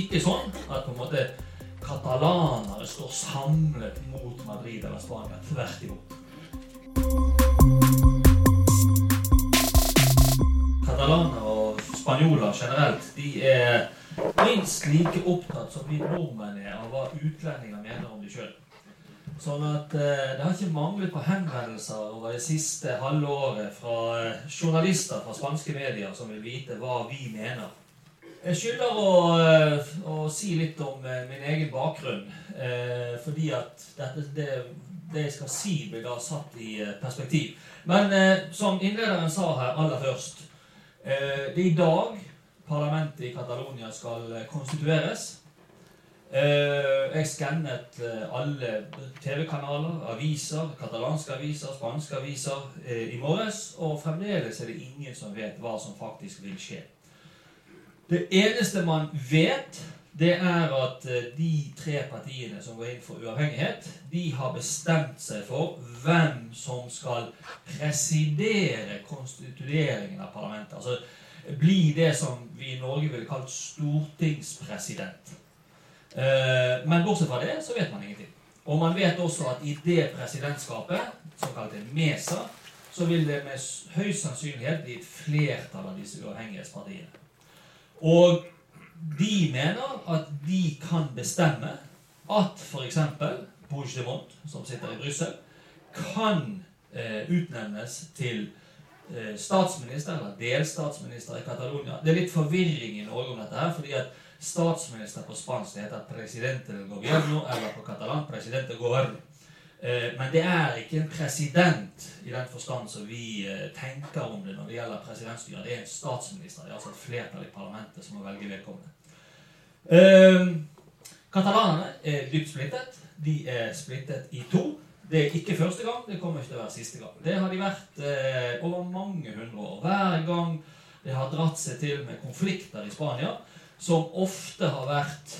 ikke sånn at på en måte katalanere står samlet mot Madrid eller Spania. Tvert imot. Katalanere og spanjoler generelt de er minst like opptatt som vi nordmenn er av hva utlendinger mener om de sjøl. Sånn at eh, Det har ikke manglet på henvendelser over det siste halve året fra eh, journalister fra spanske medier som vil vite hva vi mener. Jeg skylder å, eh, å si litt om eh, min egen bakgrunn. eh, fordi at dette, det, det jeg skal si, blir da satt i perspektiv. Men som innlederen sa her aller først Det er i dag parlamentet i Catalonia skal konstitueres. Jeg skannet alle TV-kanaler, aviser, katalanske aviser, spanske aviser i morges, og fremdeles er det ingen som vet hva som faktisk vil skje. Det eneste man vet, det er at eh, de tre partiene som går inn for uavhengighet, de har bestemt seg for hvem som skal presidere konstitueringen av parlamentet. Altså bli det som vi i Norge ville kalt stortingspresident. Eh, Men bortsett fra det, så vet man ingenting. Og man vet også at i det presidentskapet, såkalte MESA, så vil det med høy sannsynlighet bli et flertall av disse uavhengighetspartiene. Og de mener at de kan bestemme at f.eks. Puigdemont, som sitter i Brussel, kan eh, utnevnes til eh, statsminister eller delstatsminister i Catalonia. Det er litt forvirring i Norge om dette her, fordi at statsminister på spansk heter presidente del gobierno, eller på katalan presidente governo. Eh, Men det er ikke en president i den forstand som vi eh, tenker om det når det gjelder presidentstyret. Det er en statsminister. Det er altså et flertall i parlamentet som må velge vedkommende. Eh, Katalanerne er dypt splittet. De er splittet i to. Det er ikke første gang, det kommer ikke til å være siste gang. Det har de vært over mange hundre år. Hver gang det har dratt seg til med konflikter i Spania, som ofte har vært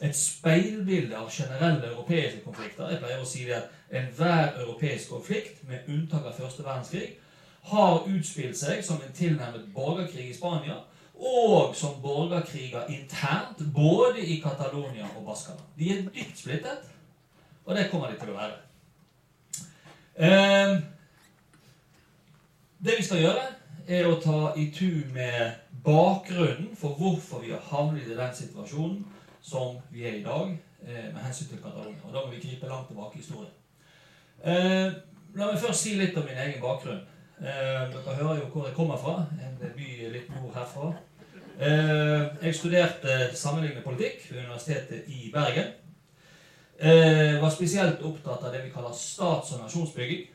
et speilbilde av generelle europeiske konflikter. Jeg pleier å si det at enhver europeisk konflikt, med unntak av første verdenskrig, har utspilt seg som en tilnærmet borgerkrig i Spania, og som borgerkriger internt, både i Catalonia og Baskana. De er dypt splittet, og det kommer de til å være. Eh, det vi skal gjøre, er å ta i tur med bakgrunnen for hvorfor vi har havnet i den situasjonen som vi er i dag eh, med hensyn til Catalonia. Og da må vi gripe langt tilbake i historien. Eh, la meg først si litt om min egen bakgrunn. Eh, dere hører jo hvor jeg kommer fra. En by litt nord herfra. Eh, jeg studerte sammenlignende politikk ved Universitetet i Bergen. Eh, var spesielt opptatt av det vi kaller stats- og nasjonsbygging.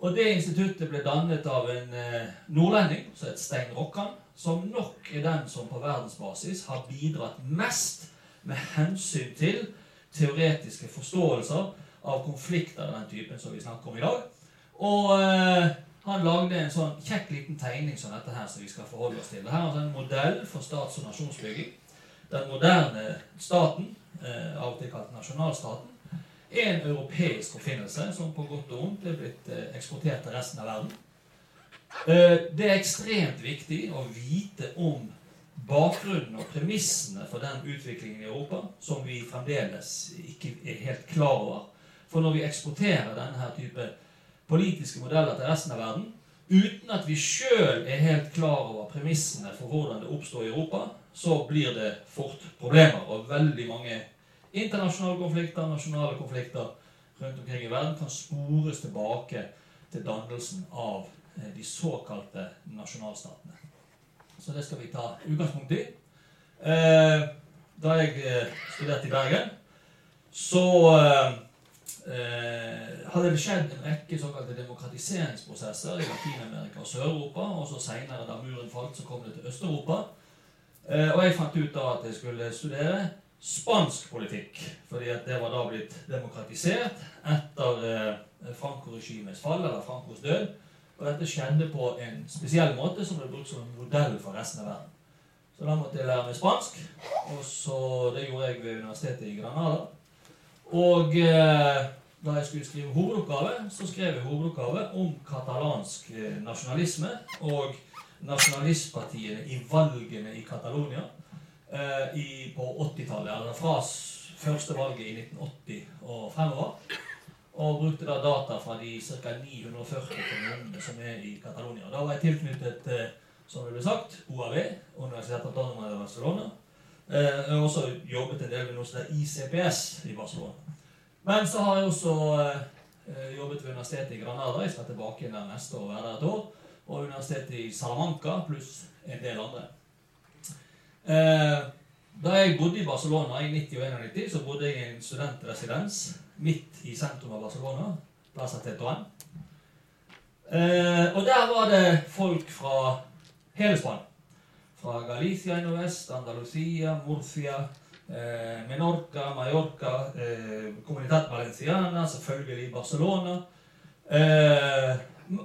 Og det instituttet ble dannet av en eh, nordlending, som het Stein Rokkan, som nok er den som på verdensbasis har bidratt mest med hensyn til teoretiske forståelser av konflikter av den typen som vi snakker om i dag. Og eh, han lagde en sånn kjekk liten tegning som dette her som vi skal forholde oss til. Dette er altså en modell for stats- og nasjonsbygging. Den moderne staten, eh, av og til kalt nasjonalstaten, er en europeisk oppfinnelse som på godt og vondt er blitt eh, eksportert til resten av verden. Eh, Det er ekstremt viktig å vite om bakgrunnen og premissene for den utviklingen i Europa som vi fremdeles ikke er helt klar over. For når vi eksporterer denne type politiske modeller til resten av verden, uten at vi sjøl er helt klar over premissene for hvordan det oppstår i Europa, så blir det fort problemer. Og veldig mange internasjonale konflikter, nasjonale konflikter rundt omkring i verden kan spores tilbake til dannelsen av eh, de såkalte nasjonalstatene. Så det skal vi ta utgangspunkt i. Eh, Da jeg eh, studerte i Bergen, så eh, hadde det skjedd en rekke såkalte demokratiseringsprosesser i Latin-Amerika og Sør-Europa. Og så seinere, da muren falt, så kom det til Øst-Europa. Og jeg fant ut da at jeg skulle studere spansk politikk. Fordi at det var da blitt demokratisert etter Franco-regimets fall, eller Francos død. Og dette skjedde på en spesiell måte som ble brukt som en modell for resten av verden. Så da måtte jeg lære meg spansk, og så det gjorde jeg ved universitetet i Granada. Og eh, da jeg skulle skrive hovedoppgave, så skrev jeg hovedoppgave om katalansk eh, nasjonalisme og nasjonalistpartiene i valgene i Catalonia eh, i, på 80-tallet, eller fra første valget i 1980 og fremover. Brukte da data fra de ca. 940 kommunene som er i Catalonia. Da var jeg tilknyttet, eh, som det ble sagt, OAV, Universitetet Autonoma de Barcelona. Eh, Jeg har også jobbet en del med noe som heter ICPS i Barcelona. Men så har jeg også eh, jobbet ved Universitetet i Granada. Jeg skal tilbake igjen der neste år, være der et år. Og Universitetet i Salamanca, pluss en del andre. Da jeg bodde i Barcelona i 90 og 91, så bodde jeg i en studentresidens midt i sentrum av Barcelona. Plaza Tetuan. Eh, og der var det folk fra hele Spania. Fra Galicia i nordvest, Andalusia, Murcia, eh, Menorca, Mallorca, eh, Valenciana, selvfølgelig Barcelona. Eh,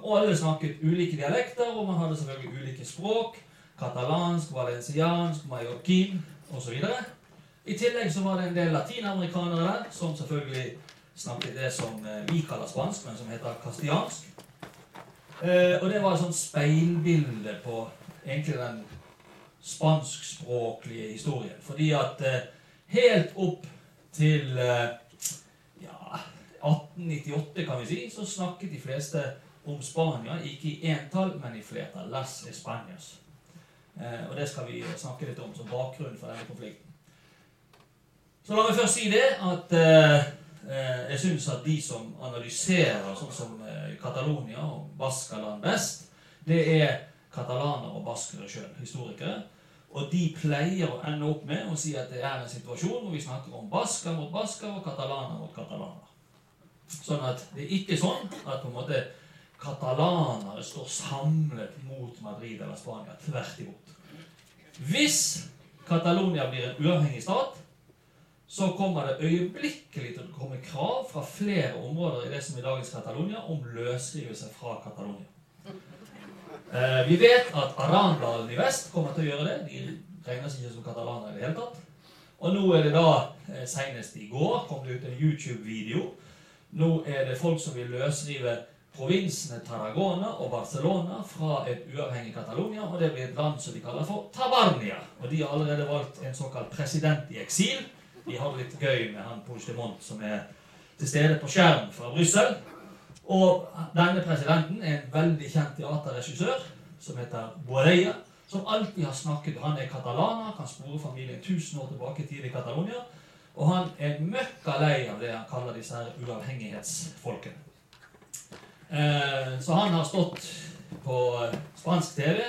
og alle snakket ulike dialekter, og man hadde selvfølgelig ulike språk. Katalansk, valenciansk, mallorquin osv. I tillegg så var det en del latinamerikanere der, som selvfølgelig snakket det som eh, vi kaller spansk, men som heter castellansk. Eh, og det var et sånt speilbilde på egentlig den spanskspråklige historien. Fordi at eh, helt opp til ja, 1898, kan vi si, så snakket de fleste om Spania, ikke i entall, men i flertall. Las Españas. Og det skal vi snakke litt om som bakgrunn for denne konflikten. Så la meg først si det at jeg syns at de som analyserer sånn som eh, Catalonia og Baskaland best, det er katalanere og baskere sjøl, historikere. Og de pleier å ende opp med å si at det er en situasjon hvor vi snakker om basker mot basker og katalaner mot katalaner. Sånn at det er ikke sånn at på en måte katalanere står samlet mot Madrid eller Spania. Tvert imot. Hvis Catalonia blir en uavhengig stat, så kommer det øyeblikkelig til å komme krav fra flere områder i det som er dagens Catalonia om løsrivelse fra Catalonia. Eh, vi vet at Arandalen i vest kommer til å gjøre det. De regner seg ikke som katalanere i det hele tatt. Og nå er det da, eh, senest i går, kom det ut en YouTube-video. Nå er det folk som vil løsrive provinsene Tarragona og Barcelona fra et uavhengig Catalonia, og det blir et land som de kaller for Tabarnia. Og de har allerede valgt en såkalt president i eksil. De har det litt gøy med han Puigdemont som er til stede på skjerm fra Brussel. Og denne presidenten er en veldig kjent teaterregissør som heter Boreia, som alltid har snakket Han er katalaner, kan spore familien 1000 år tilbake i tid i Catalonia. Og han er møkka lei av det han kaller disse her uavhengighetsfolkene. Eh, så han har stått på spansk TV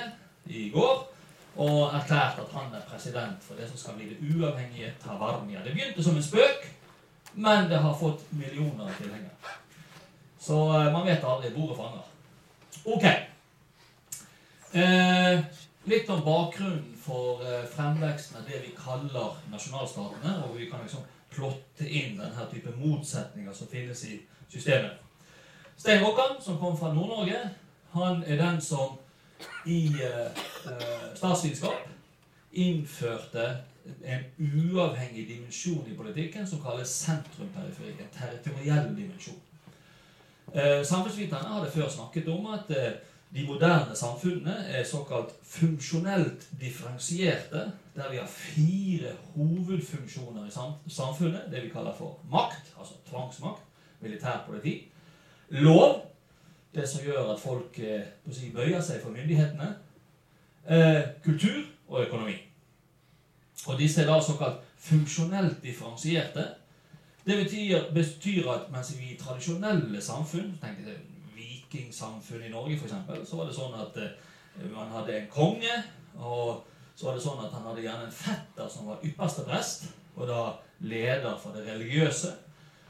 i går og erklært at han er president for det som skal bli det uavhengige Tavarnia. Det begynte som en spøk, men det har fått millioner av tilhengere. Så eh, man vet aldri. Bordet fanger. Ok. Eh, litt om bakgrunnen for eh, fremveksten av det vi kaller nasjonalstatene, og vi kan liksom plotte inn denne type motsetninger som finnes i systemet. Stein Rokkan, som kom fra Nord-Norge, han er den som i eh, eh, statsvitenskap innførte en uavhengig dimensjon i politikken som kalles sentrum-periferi. En territoriell dimensjon. Eh, Samfunnsviterne hadde før snakket om at de moderne samfunnene er såkalt funksjonelt differensierte, der vi har fire hovedfunksjoner i samfunnet. Det vi kaller for makt, altså tvangsmakt, militær politi. Lov, det som gjør at folk eh, si, bøyer seg for myndighetene. Eh, kultur og økonomi. Og disse er da såkalt funksjonelt differensierte. Det betyr, betyr at mens vi i tradisjonelle samfunn tenk til vikingsamfunn i Norge f.eks., så var det sånn at eh, man hadde en konge, og så var det sånn at han hadde gjerne en fetter som var ypperste prest, og da leder for det religiøse.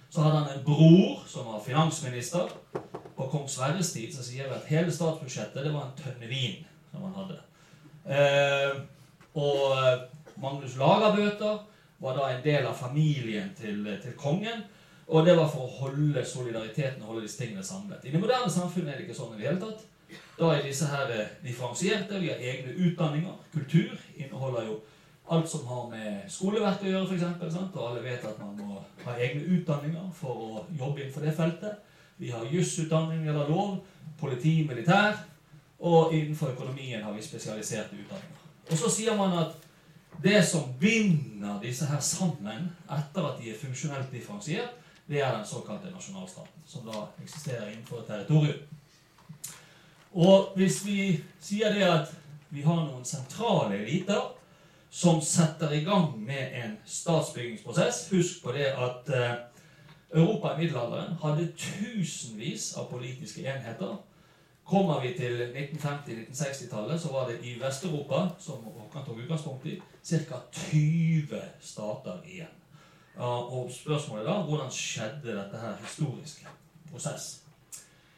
Så hadde han en bror som var finansminister. På kong Sverres tid så sier vi at hele statsbudsjettet det var en tønne vin som han hadde. Eh, og eh, Magnus Lagerbøter var da en del av familien til, til kongen. Og det var for å holde solidariteten og holde disse tingene samlet. I det moderne samfunnet er det ikke sånn i det hele tatt. Da er disse her eh, differensierte. Vi har egne utdanninger. Kultur inneholder jo alt som har med skoleverk å gjøre, f.eks. Og alle vet at man må ha egne utdanninger for å jobbe innenfor det feltet. Vi har jusutdanning eller lov, politi, militær. Og innenfor økonomien har vi spesialiserte utdanninger. Og så sier man at det som binder disse her sammen etter at de er funksjonelt differensiert, det er den såkalte nasjonalstaten, som da eksisterer innenfor et territorium. Og hvis vi sier det at vi har noen sentrale eliter som setter i gang med en statsbyggingsprosess Husk på det at eh, Europa i middelalderen hadde tusenvis av politiske enheter. Kommer vi til 1950-1960-tallet, så var det i Vest-Europa, som Håkan tok utgangspunkt i, ca. 20 stater igjen. Og spørsmålet da hvordan skjedde dette her historiske prosess?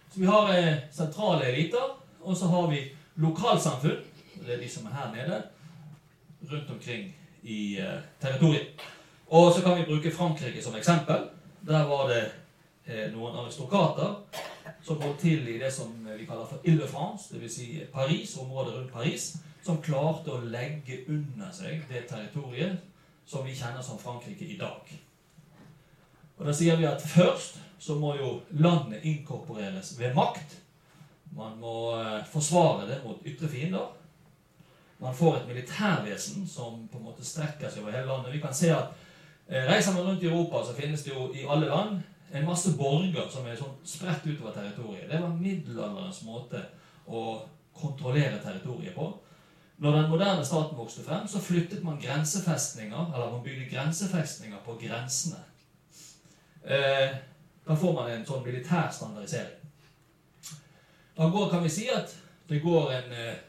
Så vi har eh, sentrale eliter, og så har vi lokalsamfunn. Det er de som er her nede. Rundt omkring i eh, territoriet. Og så kan vi bruke Frankrike som eksempel. Der var det eh, noen aristokrater som holdt til i det som vi kaller for Ile-France, dvs. Si Paris, området rundt Paris, som klarte å legge under seg det territoriet som vi kjenner som Frankrike i dag. Og Da sier vi at først så må jo landet inkorporeres ved makt. Man må eh, forsvare det mot ytre fiender. Man får et militærvesen som på en måte strekker seg over hele landet. Vi kan se at Reiser man rundt i Europa, så finnes det jo i alle land en masse borger som er sånn spredt utover territoriet. Det var middelalderens måte å kontrollere territoriet på. Når den moderne staten vokste frem, så flyttet man grensefestninger, eller man bygde grensefestninger på grensene. Eh, da får man en sånn militær standardisering. Da går, kan vi si at det går en eh,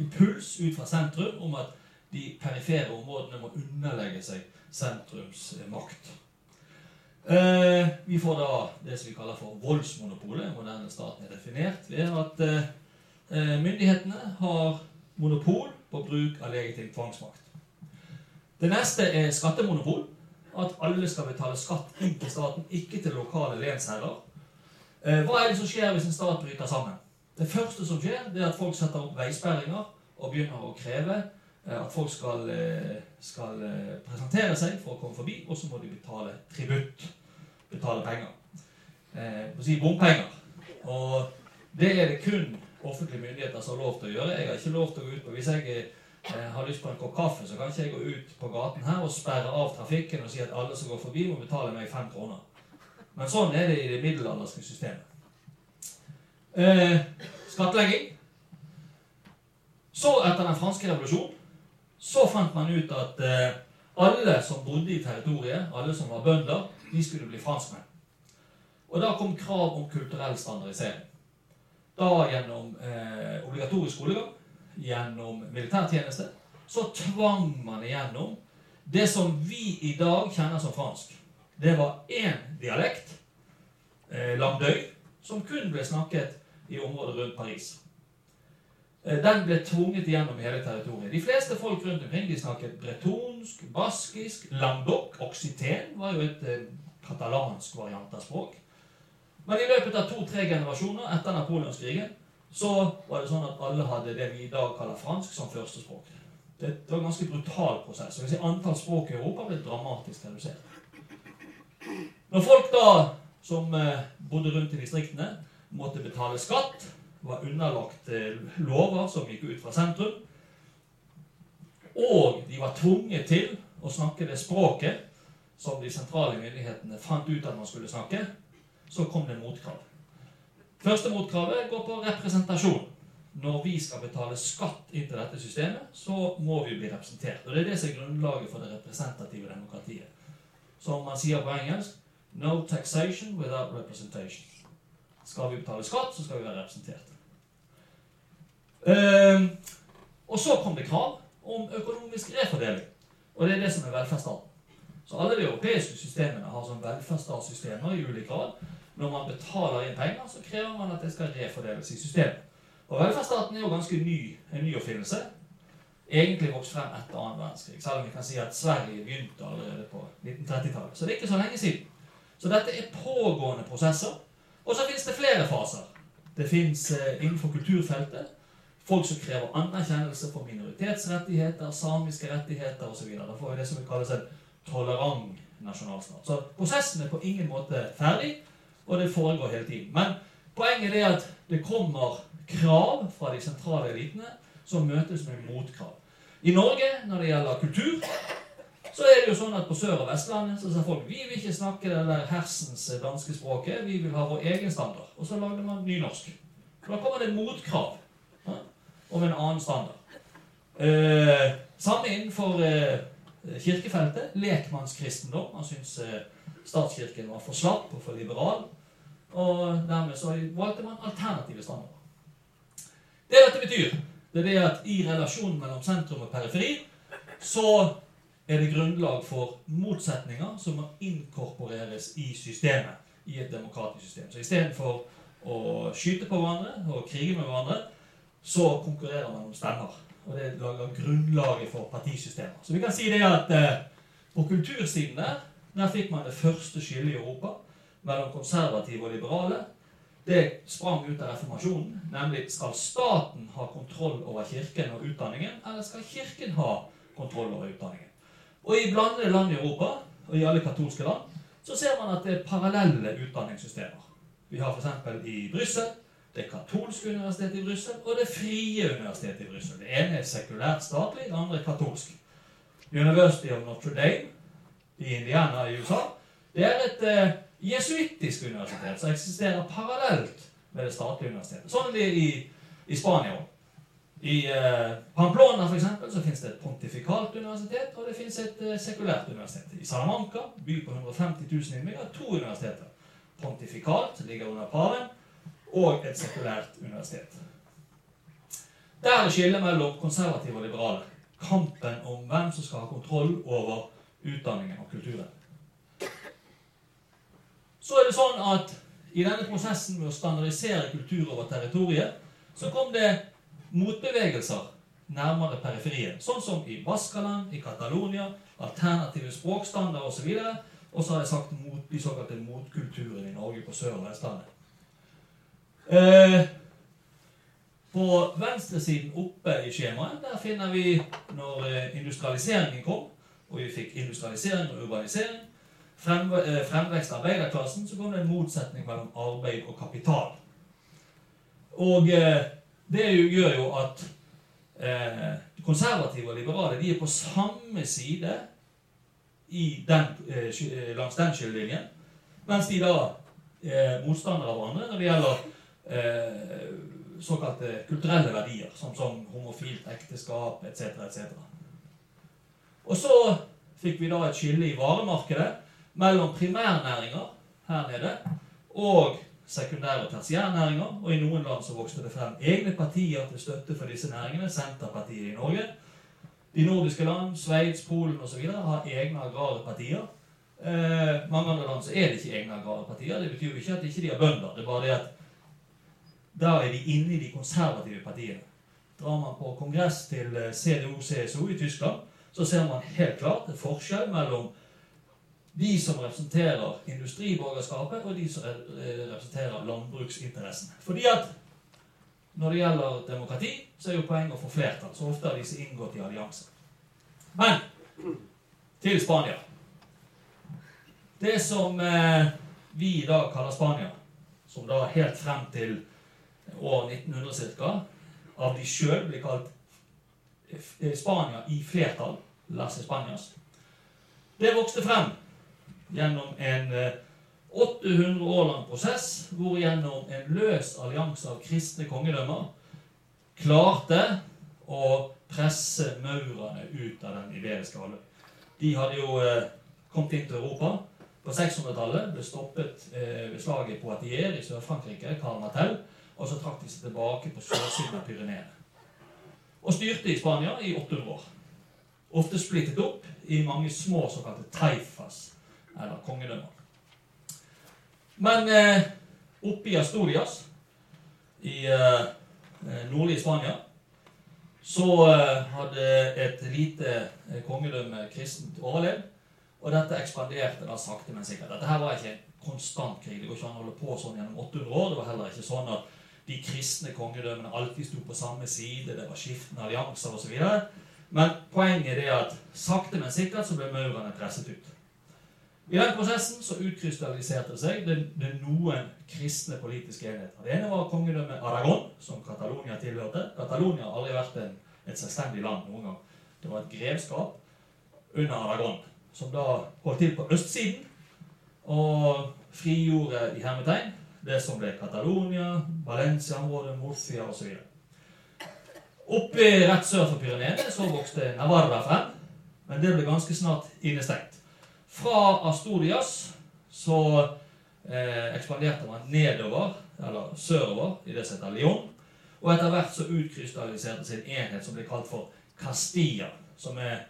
impuls ut fra sentrum om at de perifere områdene må underlegge seg sentrums eh, vi får da det som vi kaller for voldsmonopolet. Moderne staten er definert ved at eh, myndighetene har monopol på bruk av legitim tvangsmakt. Det neste er skattemonopol at alle skal betale skatt inn til staten, ikke til lokale lensherrer. Eh, hva er det som skjer hvis en stat bryter sammen? Det første som skjer, det er at folk setter opp veisperringer og begynner å kreve at folk skal, eh, skal presentere seg for å komme forbi, og så må de betale tributt. Betale penger. På å si bompenger. Og det er det kun offentlige myndigheter som har lov til å gjøre. Jeg har ikke lov til å gå ut på Hvis jeg Eh, har lyst på en kopp kaffe, så kan ikke jeg gå ut på gaten her og sperre av trafikken og si at alle som går forbi, må betale meg fem kroner. Men sånn er det i det middelalderske systemet. Eh, skattlegging. Så, etter den franske revolusjonen, så fant man ut at eh, alle som bodde i territoriet, alle som var bønder, de skulle bli franskmenn. Og da kom krav om kulturell standardisering. Da gjennom eh, obligatorisk skolegang gjennom militærtjeneste, så tvang man igjennom det som vi i dag kjenner som fransk. Det var én dialekt, eh, Landøy, som kun ble snakket i området rundt Paris. Eh, den ble tvunget igjennom hele territoriet. De fleste folk rundt omkring de snakket bretonsk, baskisk, landoc, occiten var jo et eh, katalansk variant av språk. Men i løpet av to-tre generasjoner etter napoleonskrigen så var det sånn at alle hadde det vi i dag kaller fransk som førstespråk. Det, var en ganske brutal prosess. og Antall språk i Europa ble dramatisk redusert. Når folk da, som eh, bodde rundt i distriktene, måtte betale skatt, var underlagt eh, lover som gikk ut fra sentrum, og de var tvunget til å snakke det språket som de sentrale myndighetene fant ut at man skulle snakke, så kom det motkrav. Første motkravet går på representasjon. Når vi skal betale skatt inn til dette systemet, så må vi bli representert. Og Det er det som er grunnlaget for det representative demokratiet. Som man sier på engelsk No taxation without representation. Skal vi betale skatt, så skal vi være representert. Uh, og så kom det krav om økonomisk refordeling. Og det er det som er velferdsstaten. Så alle de europeiske systemene har sånn velferdsstatssystemer i ulik grad. Når man betaler inn penger, så krever man at det skal refordeles i systemet. Og velferdsstaten er jo ganske ny, en ny oppfinnelse. Egentlig vokst frem etter annen verdenskrig. Selv om vi kan si at Sverige begynte allerede på 1930-tallet. Så det er ikke så lenge siden. Så dette er pågående prosesser. Og så finnes det flere faser. Det fins eh, innenfor kulturfeltet folk som krever anerkjennelse for minoritetsrettigheter, samiske rettigheter osv. Da får vi det som kalles en tolerant nasjonalstat. Så prosessen er på ingen måte ferdig og det foregår hele tiden. Men poenget er at det kommer krav fra de sentrale elitene som møtes med motkrav. I Norge, når det gjelder kultur, så er det jo sånn at på Sør- og Vestlandet så sa folk vi vil ikke snakke det der hersens danske språket, vi vil ha vår egen standard. Og så lagde man nynorsk. Da kommer det motkrav om en annen standard. Eh, samme innenfor eh, kirkefeltet. Lekmannskristendom. Han syntes eh, statskirken var for slapp og for liberal. Og dermed så valgte man alternative standarder. Det dette betyr, det er det at i relasjonen mellom sentrum og periferi så er det grunnlag for motsetninger som må inkorporeres i systemet. I et demokratisk system. Så istedenfor å skyte på hverandre og krige med hverandre, så konkurrerer man om stemmer. Og det lager grunnlaget for partisystemer. Så vi kan si det at eh, på kultursiden der, der fikk man det første skillet i Europa mellom konservative og liberale. Det sprang ut av reformasjonen, nemlig skal staten ha kontroll over kirken og utdanningen, eller skal kirken ha kontroll over utdanningen? Og i blandede land i Europa, og i alle katolske land, så ser man at det er parallelle utdanningssystemer. Vi har f.eks. i Brussel det katolske universitetet i Brussel og det frie universitetet i Brussel. Det ene er sekulært statlig, det andre er katolsk. University of Notre Dame i Indiana i USA det er et eh, jesuittisk universitet som eksisterer parallelt med det statlige universitetet. Sånn er det i, i Spania òg. I eh, Pamplona for eksempel, så finnes det et pontifikalt universitet, og det finnes et eh, sekulært universitet. I Salamanca, by på 150 000 innbyggere, to universiteter. Pontifikalt ligger under paven, og et sekulært universitet. Der er skillet mellom konservative og liberale. Kampen om hvem som skal ha kontroll over utdanningen og kulturen. Så er det sånn at i denne prosessen med å standardisere kultur over territoriet, så kom det motbevegelser nærmere periferien. Sånn som i Baskaland, i Catalonia, alternative språkstandarder osv. Og så har jeg sagt mot, de såkalte motkulturen i Norge på Sør- og Vestlandet. Eh, på venstresiden oppe i skjemaet der finner vi når eh, industrialiseringen kom, og vi fikk industrialisering og urbanisering, eh, fremvekst av arbeiderklassen, så kom det en motsetning mellom arbeid og kapital. Og det gjør jo at konservative og liberale de er på samme side den, langs den skillelinjen, mens de da er motstandere av hverandre når det gjelder eh, såkalte kulturelle verdier, som, som homofilt ekteskap etc. etc. Og så fikk vi da et skille i varemarkedet mellom primærnæringer her nede og sekundære og tertiærnæringer, og i noen land så vokste det frem egne partier til støtte for disse næringene. Senterpartiet i Norge. De nordiske land, Sveits, Polen osv. har egne agrare partier. Eh, mange andre land så er det ikke egne agrare partier. Det betyr jo ikke at de ikke har bønder. Det er bare det at da er de inne i de konservative partiene. Drar man på kongress til eh, CDO-CSO i Tyskland, så ser man helt klart en forskjell mellom de som representerer industriborgerskapet, og de som representerer landbruksinteressen. Fordi at når det gjelder demokrati, så er jo poenget å få flertall. Så ofte har disse inngått i allianse. Men til Spania. Det som eh, vi i dag kaller Spania, som da helt frem til år 1900 ca., av de sjøl blir kalt eh, Spania i flertall, Las Spanias, det vokste frem gjennom en 800 eh, år lang prosess hvor gjennom en løs allianse av kristne kongedømmer klarte å presse maurene ut av den iberiske halvøy. De hadde jo eh, kommet inn til Europa på 600-tallet, ble stoppet eh, ved slaget på Atier i Sør-Frankrike, Karl Martel, og så trakk de seg tilbake på sørsiden av Pyreneene. Og styrte i Spania i 800 år. Ofte splittet opp i mange små såkalte taifas, eller kongedømmer. Men eh, oppe i Astolias, i eh, eh, nordlige Spania, så eh, hadde et lite eh, kongedømme kristent overlevd. Og dette ekspanderte da sakte, men sikkert. Dette her var ikke en konstant krig. Det går ikke an å holde på sånn gjennom 800 år. Det var heller ikke sånn at de kristne kongedømmene alltid sto på samme side. Det var skiftende allianser osv. Men poenget er at sakte, men sikkert så ble maurene presset ut. I den prosessen så utkrystalliserte seg det, det noen kristne politiske enheter. Det ene var kongedømmet Aragon, som Catalonia tilhørte. Catalonia har aldri vært en, et selvstendig land noen gang. Det var et grevskap under Aragon, som da holdt til på østsiden og frigjorde i hermetegn det som ble Catalonia, Valencia-området, Murcia osv. Oppe rett sør for Pyreneene så vokste Navarra frem, men det ble ganske snart innestengt. Fra Asturias så eh, ekspanderte man nedover, eller sørover, i det som heter Lyon. Og etter hvert så utkrystalliserte sin enhet som ble kalt for Castilla. Som er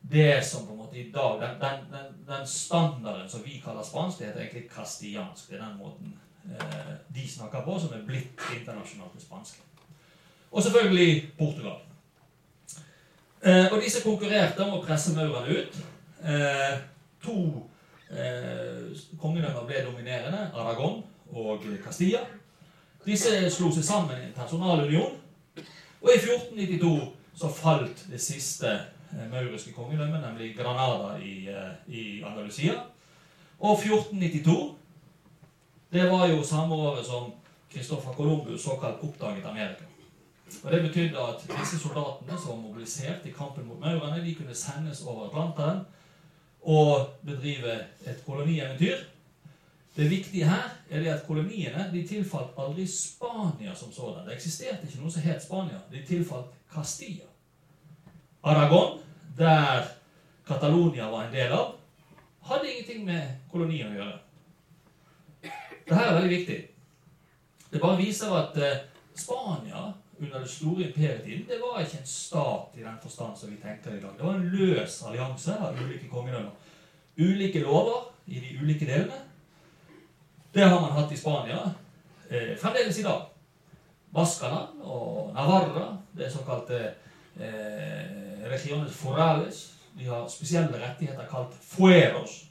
det som på en måte i dag Den, den, den, den standarden som vi kaller spansk, det heter egentlig castillansk. Det er den måten de snakker på, som er blitt internasjonalt det spanske. Og selvfølgelig Portugal. Eh, og disse konkurrerte om å presse maurene ut. Eh, to eh, kongedømmer ble dominerende, Aragon og Castilla. Disse slo seg sammen i en personalunion. Og i 1492 så falt det siste eh, mauriske kongedømmet, nemlig Granada i, eh, i Andalusia. Og 1492 det var jo samme året som Christoffer Columbus såkalt oppdaget Amerika. Og Det betydde at disse soldatene som var mobilisert i kampen mot maurene, de kunne sendes over Atlanteren og bedrive et kolonieventyr. Det viktige her er det at koloniene de tilfalt aldri Spania som sådan. Det eksisterte ikke noe som het Spania. De tilfalt Castilla. Aragon, der Catalonia var en del av, hadde ingenting med kolonien å gjøre. Dette er veldig viktig. Det bare viser at eh, Spania under det store imperietiden det var ikke en stat i den forstand som vi tenker i dag. Det var en løs allianse av ulike kongedømmer. Ulike lover i de ulike delene. Det har man hatt i Spania eh, fremdeles i dag. Baskaland og Navarra, det såkalte eh, regiones forales, de har spesielle rettigheter kalt fueros,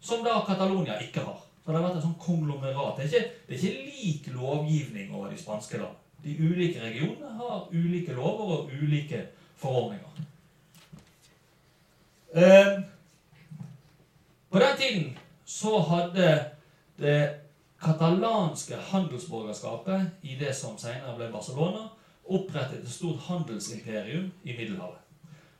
som da Catalonia ikke har. Så det har vært et sånn konglomerat. Det er, ikke, det er ikke lik lovgivning over de spanske land. De ulike regionene har ulike lover og ulike forordninger. Eh, på den tiden så hadde det katalanske handelsborgerskapet i det som senere ble Barcelona, opprettet et stort handelsimperium i Middelhavet.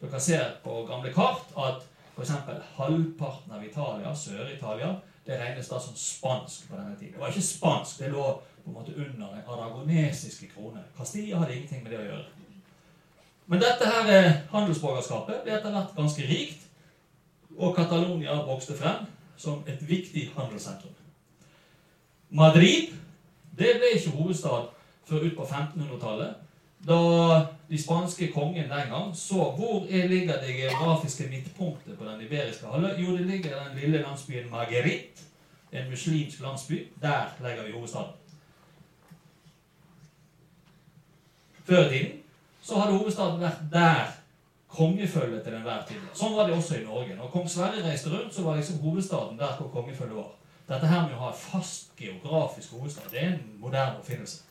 Dere ser på gamle kart at f.eks. halvparten av Italia, Sør-Italia, det regnes da som spansk på denne tiden. Det var ikke spansk, det lå på en måte under den aragonesiske krone. Castilla hadde ingenting med det å gjøre. Men dette her eh, handelsborgerskapet ble etter hvert ganske rikt, og Catalonia vokste frem som et viktig handelssentrum. Madrid det ble ikke hovedstad før ut på 1500-tallet, da de spanske kongen den gang så hvor ligger det geografiske midtpunktet på den iberiske halvøy. Jo, det ligger i den lille landsbyen Margerit, en muslimsk landsby. Der legger vi hovedstaden. Før i tiden så hadde hovedstaden vært der kongefølget til enhver tid. Sånn var det også i Norge. Når kong Sverre reiste rundt, så var liksom hovedstaden der hvor kongefølget var. Dette her med å ha fast geografisk hovedstad, det er en moderne oppfinnelse.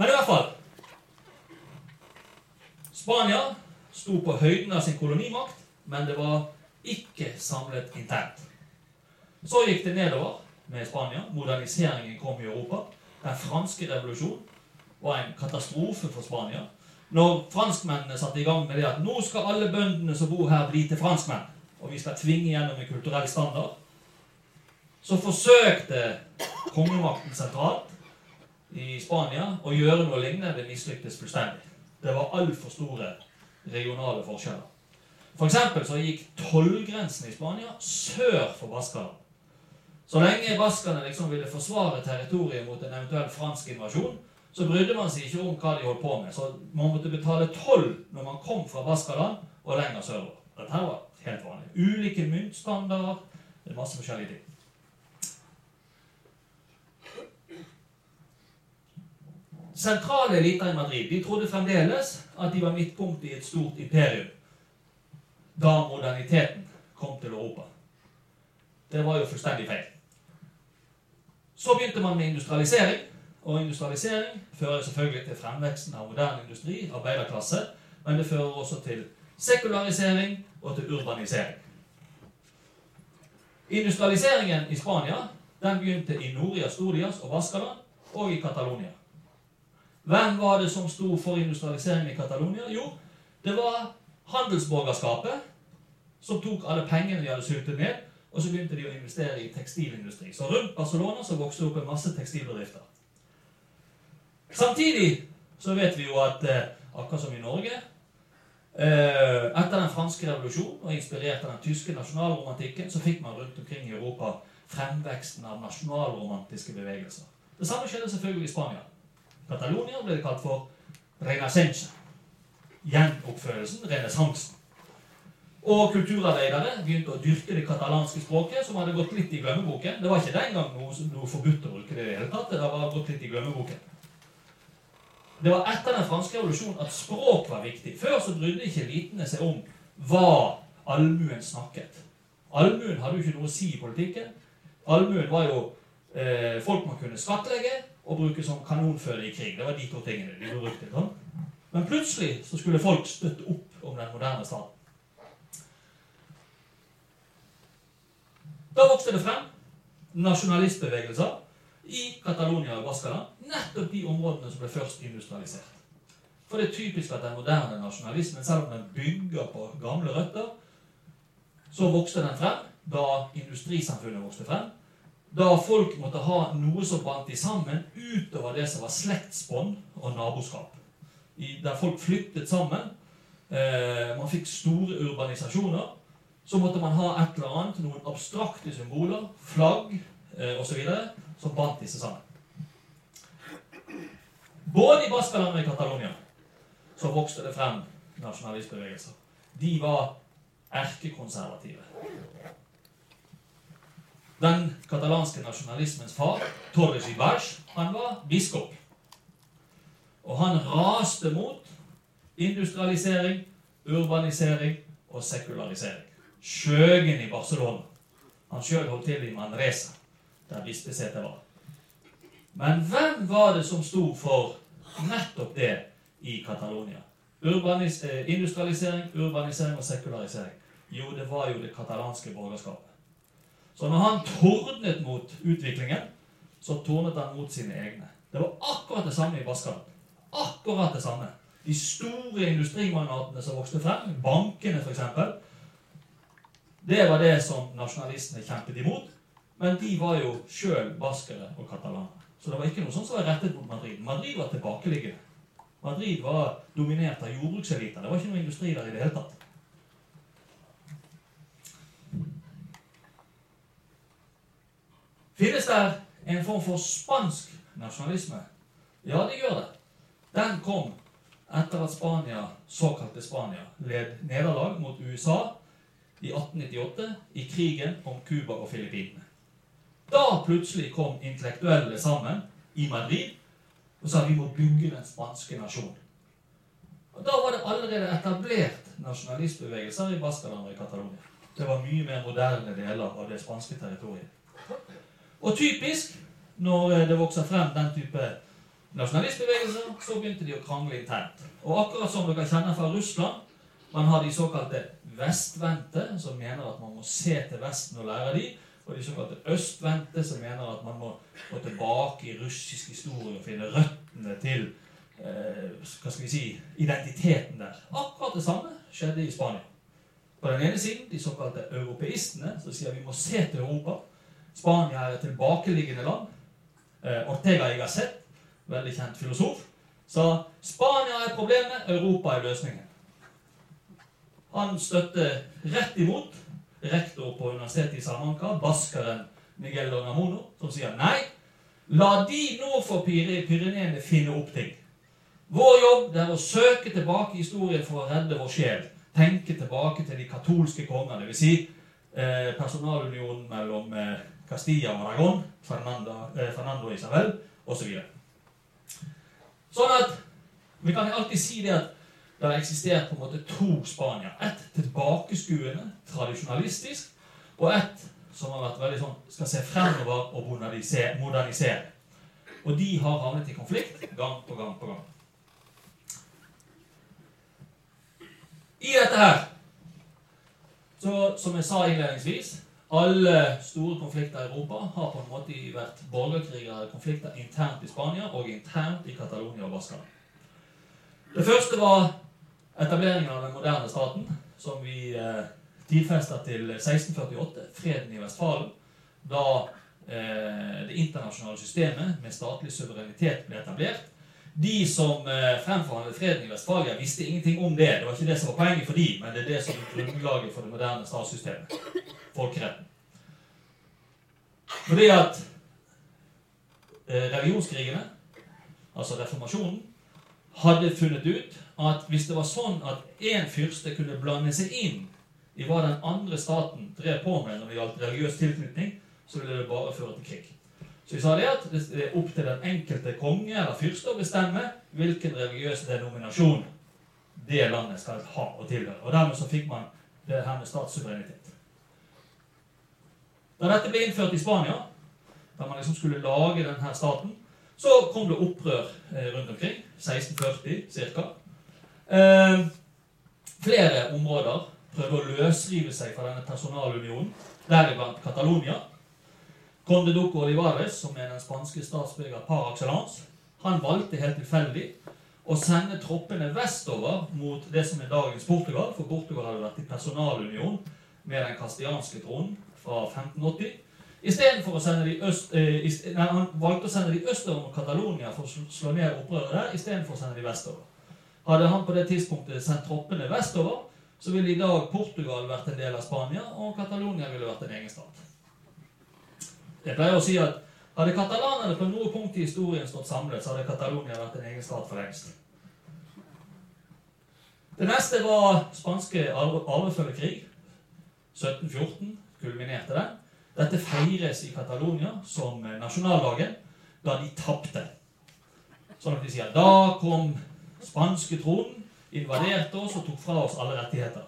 Men i hvert fall Spania sto på høyden av sin kolonimakt, men det var ikke samlet internt. Så gikk det nedover med Spania. Moderniseringen kom i Europa. Den franske revolusjonen var en katastrofe for Spania. Når franskmennene satte i gang med det at nå skal alle bøndene som bor her, bli til franskmenn, og vi skal tvinge gjennom en kulturell standard, så forsøkte kongemakten sentralt i Spania å gjøre noe lignende. Mislyktes fullstendig. Det var altfor store regionale forskjeller. For eksempel så gikk tollgrensen i Spania sør for Baskaland. Så lenge baskerne liksom ville forsvare territoriet mot en eventuell fransk invasjon, så brydde man seg ikke om hva de holdt på med. Så man måtte betale toll når man kom fra Baskaland og lenger sørover. Dette var helt vanlig. Ulike myntstandarder, masse forskjellige ting. Sentrale eliter i Madrid de trodde fremdeles at de var midtpunktet i et stort imperium da moderniteten kom til Europa. Det var jo fullstendig feil. Så begynte man med industrialisering. Og industrialisering fører selvfølgelig til fremveksten av moderne industri, arbeiderklasse, men det fører også til sekularisering og til urbanisering. Industrialiseringen i Spania den begynte i Noria, Storias og Vaskaland og i Catalonia. Hvem var det som sto for industrialiseringen i Catalonia? Jo, Det var handelsborgerskapet som tok alle pengene de hadde sultet ned, og så begynte de å investere i tekstilindustri. Så rundt Barcelona så vokste det opp en masse tekstilbedrifter. Samtidig så vet vi jo at eh, akkurat som i Norge eh, Etter den franske revolusjonen, og inspirert av den tyske nasjonalromantikken, så fikk man rundt omkring i Europa fremveksten av nasjonalromantiske bevegelser. Det samme skjedde selvfølgelig i Spania. Catalonia ble det kalt for renascense. Gjenoppførelsen, renessansen. Og kulturarbeidere begynte å dyrke det katalanske språket, som hadde gått litt i glemmeboken. Det var ikke den gang noe, noe forbudt å bruke det i det hele tatt. Det var gått litt i glemmeboken. Det var etter den franske revolusjonen at språk var viktig. Før så brydde ikke elitene seg om hva allmuen snakket. Allmuen hadde jo ikke noe å si i politikken. Allmuen var jo eh, folk man kunne skattlegge og bruke som kanonføde i krig. Det var de to tingene de brukte. Sånn. Men plutselig så skulle folk støtte opp om den moderne staten. Da vokste det frem nasjonalistbevegelser i Catalonia og Bascaland. Nettopp de områdene som ble først industrialisert. For det er typisk at den moderne nasjonalismen, selv om den bygger på gamle røtter, så vokste den frem da industrisamfunnet vokste frem. Da folk måtte ha noe som bandt de sammen utover det som var slektsbånd og naboskap. I, der folk flyttet sammen. Eh, man fikk store urbanisasjoner så måtte man ha et eller annet, noen abstrakte symboler, flagg eh, osv., som bandt disse sammen. Både i Baskaland og i Catalonia så vokste det frem nasjonalistbevegelser. De var erkekonservative. Den katalanske nasjonalismens far, Torres Ibaix, han var biskop. Og han raste mot industrialisering, urbanisering og sekularisering. Skjøgen i Barcelona. Han sjøl holdt til i Manresa, der bispesetet var. Men hvem var det som sto for nettopp det i Catalonia? Urbanis eh, industrialisering, urbanisering og sekularisering. Jo, det var jo det katalanske borgerskapet. Så når han tordnet mot utviklingen, så tordnet han mot sine egne. Det var akkurat det samme i Baskaland. Akkurat det samme. De store industrimagnatene som vokste frem, bankene f.eks., det var det som nasjonalistene kjempet imot. Men de var jo sjøl baskere og katalanere. Så det var ikke noe sånt som var rettet mot Madrid. Madrid var tilbakeliggende. Madrid var dominert av jordbrukseliter. Det var ikke noe industri der i det hele tatt. Finnes der en form for spansk nasjonalisme? Ja, det gjør det. Den kom etter at Spania, såkalte Spania, led nederlag mot USA i 1898 i krigen om Cuba og Filippinene. Da plutselig kom intellektuelle sammen i Madrid og sa vi må bygge den spanske nasjonen. Og Da var det allerede etablert nasjonalistbevegelser i Baskaland og i Catalonia. Det var mye mer moderne deler av det spanske territoriet. Og typisk når det vokser frem den type nasjonalistbevegelser, så begynte de å krangle internt. Og akkurat som dere kjenner fra Russland, man har de såkalte vestvendte, som mener at man må se til Vesten og lære de, og de såkalte østvendte, som mener at man må gå tilbake i russisk historie og finne røttene til eh, hva skal vi si, identiteten der. Akkurat det samme skjedde i Spania. På den ene siden de såkalte europeistene, som sier vi må se til Europa. Spania er et tilbakeliggende land. Eh, Ortega Gasset, veldig kjent filosof, sa Spania er problemet, Europa er løsningen. Han støtter rett imot rektor på universitetet i Salamanca, baskeren Miguel Donamono, som sier nei. La de nå for Pyreneene finne opp ting. Vår jobb er å søke tilbake i historien for å redde vår sjel. Tenke tilbake til de katolske kongene, dvs. Si, eh, personalunionen mellom eh, Castilla og Aragon, Fernando, eh, Fernando Isabel osv. Så sånn at vi kan alltid si det at det har eksistert på en måte to Spania. Ett tilbakeskuende, tradisjonalistisk, og ett som har vært veldig sånn skal se fremover og modernisere. Og de har havnet i konflikt gang på gang på gang. I dette her, så, som jeg sa innledningsvis alle store konflikter i Europa har på en måte vært borgerkriger eller konflikter internt i Spania og internt i Catalonia og Baskaland. Det første var etableringen av den moderne staten, som vi eh, tidfester til 1648, freden i Vestfalen, da eh, det internasjonale systemet med statlig suverenitet ble etablert. De som eh, fremforhandlet freden i Vestfalia, visste ingenting om det. Det var ikke det som var poenget for de, men det er det som er grunnlaget for det moderne statssystemet. Folkeretten. Fordi at eh, religionskrigene, altså reformasjonen, hadde funnet ut at hvis det var sånn at én fyrste kunne blande seg inn i hva den andre staten drev på med når det gjaldt religiøs tilknytning, så ville det bare føre til krig. Så vi sa det at det er opp til den enkelte konge eller fyrste å bestemme hvilken religiøs denominasjon det landet skal ha og tilhøre. Og dermed så fikk man det her med statssuverenitet. Da dette ble innført i Spania, da man liksom skulle lage denne staten, så kom det opprør eh, rundt omkring. 1640 ca. Eh, flere områder prøvde å løsrive seg fra denne personalunionen, deriblant Catalonia. Conde Duco Olivares, som er den spanske statsbygger par excellence, han valgte helt tilfeldig å sende troppene vestover mot det som er dagens Portugal, for Portugal hadde vært i personalunion med den kastianske tronen fra 1580. Istedenfor å sende de øst, eh, nei, Han valgte å sende de østover mot Catalonia for å slå ned opprøret der, istedenfor å sende de vestover. Hadde han på det tidspunktet sendt troppene vestover, så ville i dag Portugal vært en del av Spania, og Catalonia ville vært en egen stat. Jeg pleier å si at hadde katalanerne på noe punkt i historien stått samlet, så hadde Catalonia vært en egen stat for lengst. Det neste var spanske arvefølgekrig. 1714 kulminerte den. Dette feires i Catalonia som nasjonaldagen da de tapte. Sånn at de sier da kom spanske tronen, invaderte oss og tok fra oss alle rettigheter.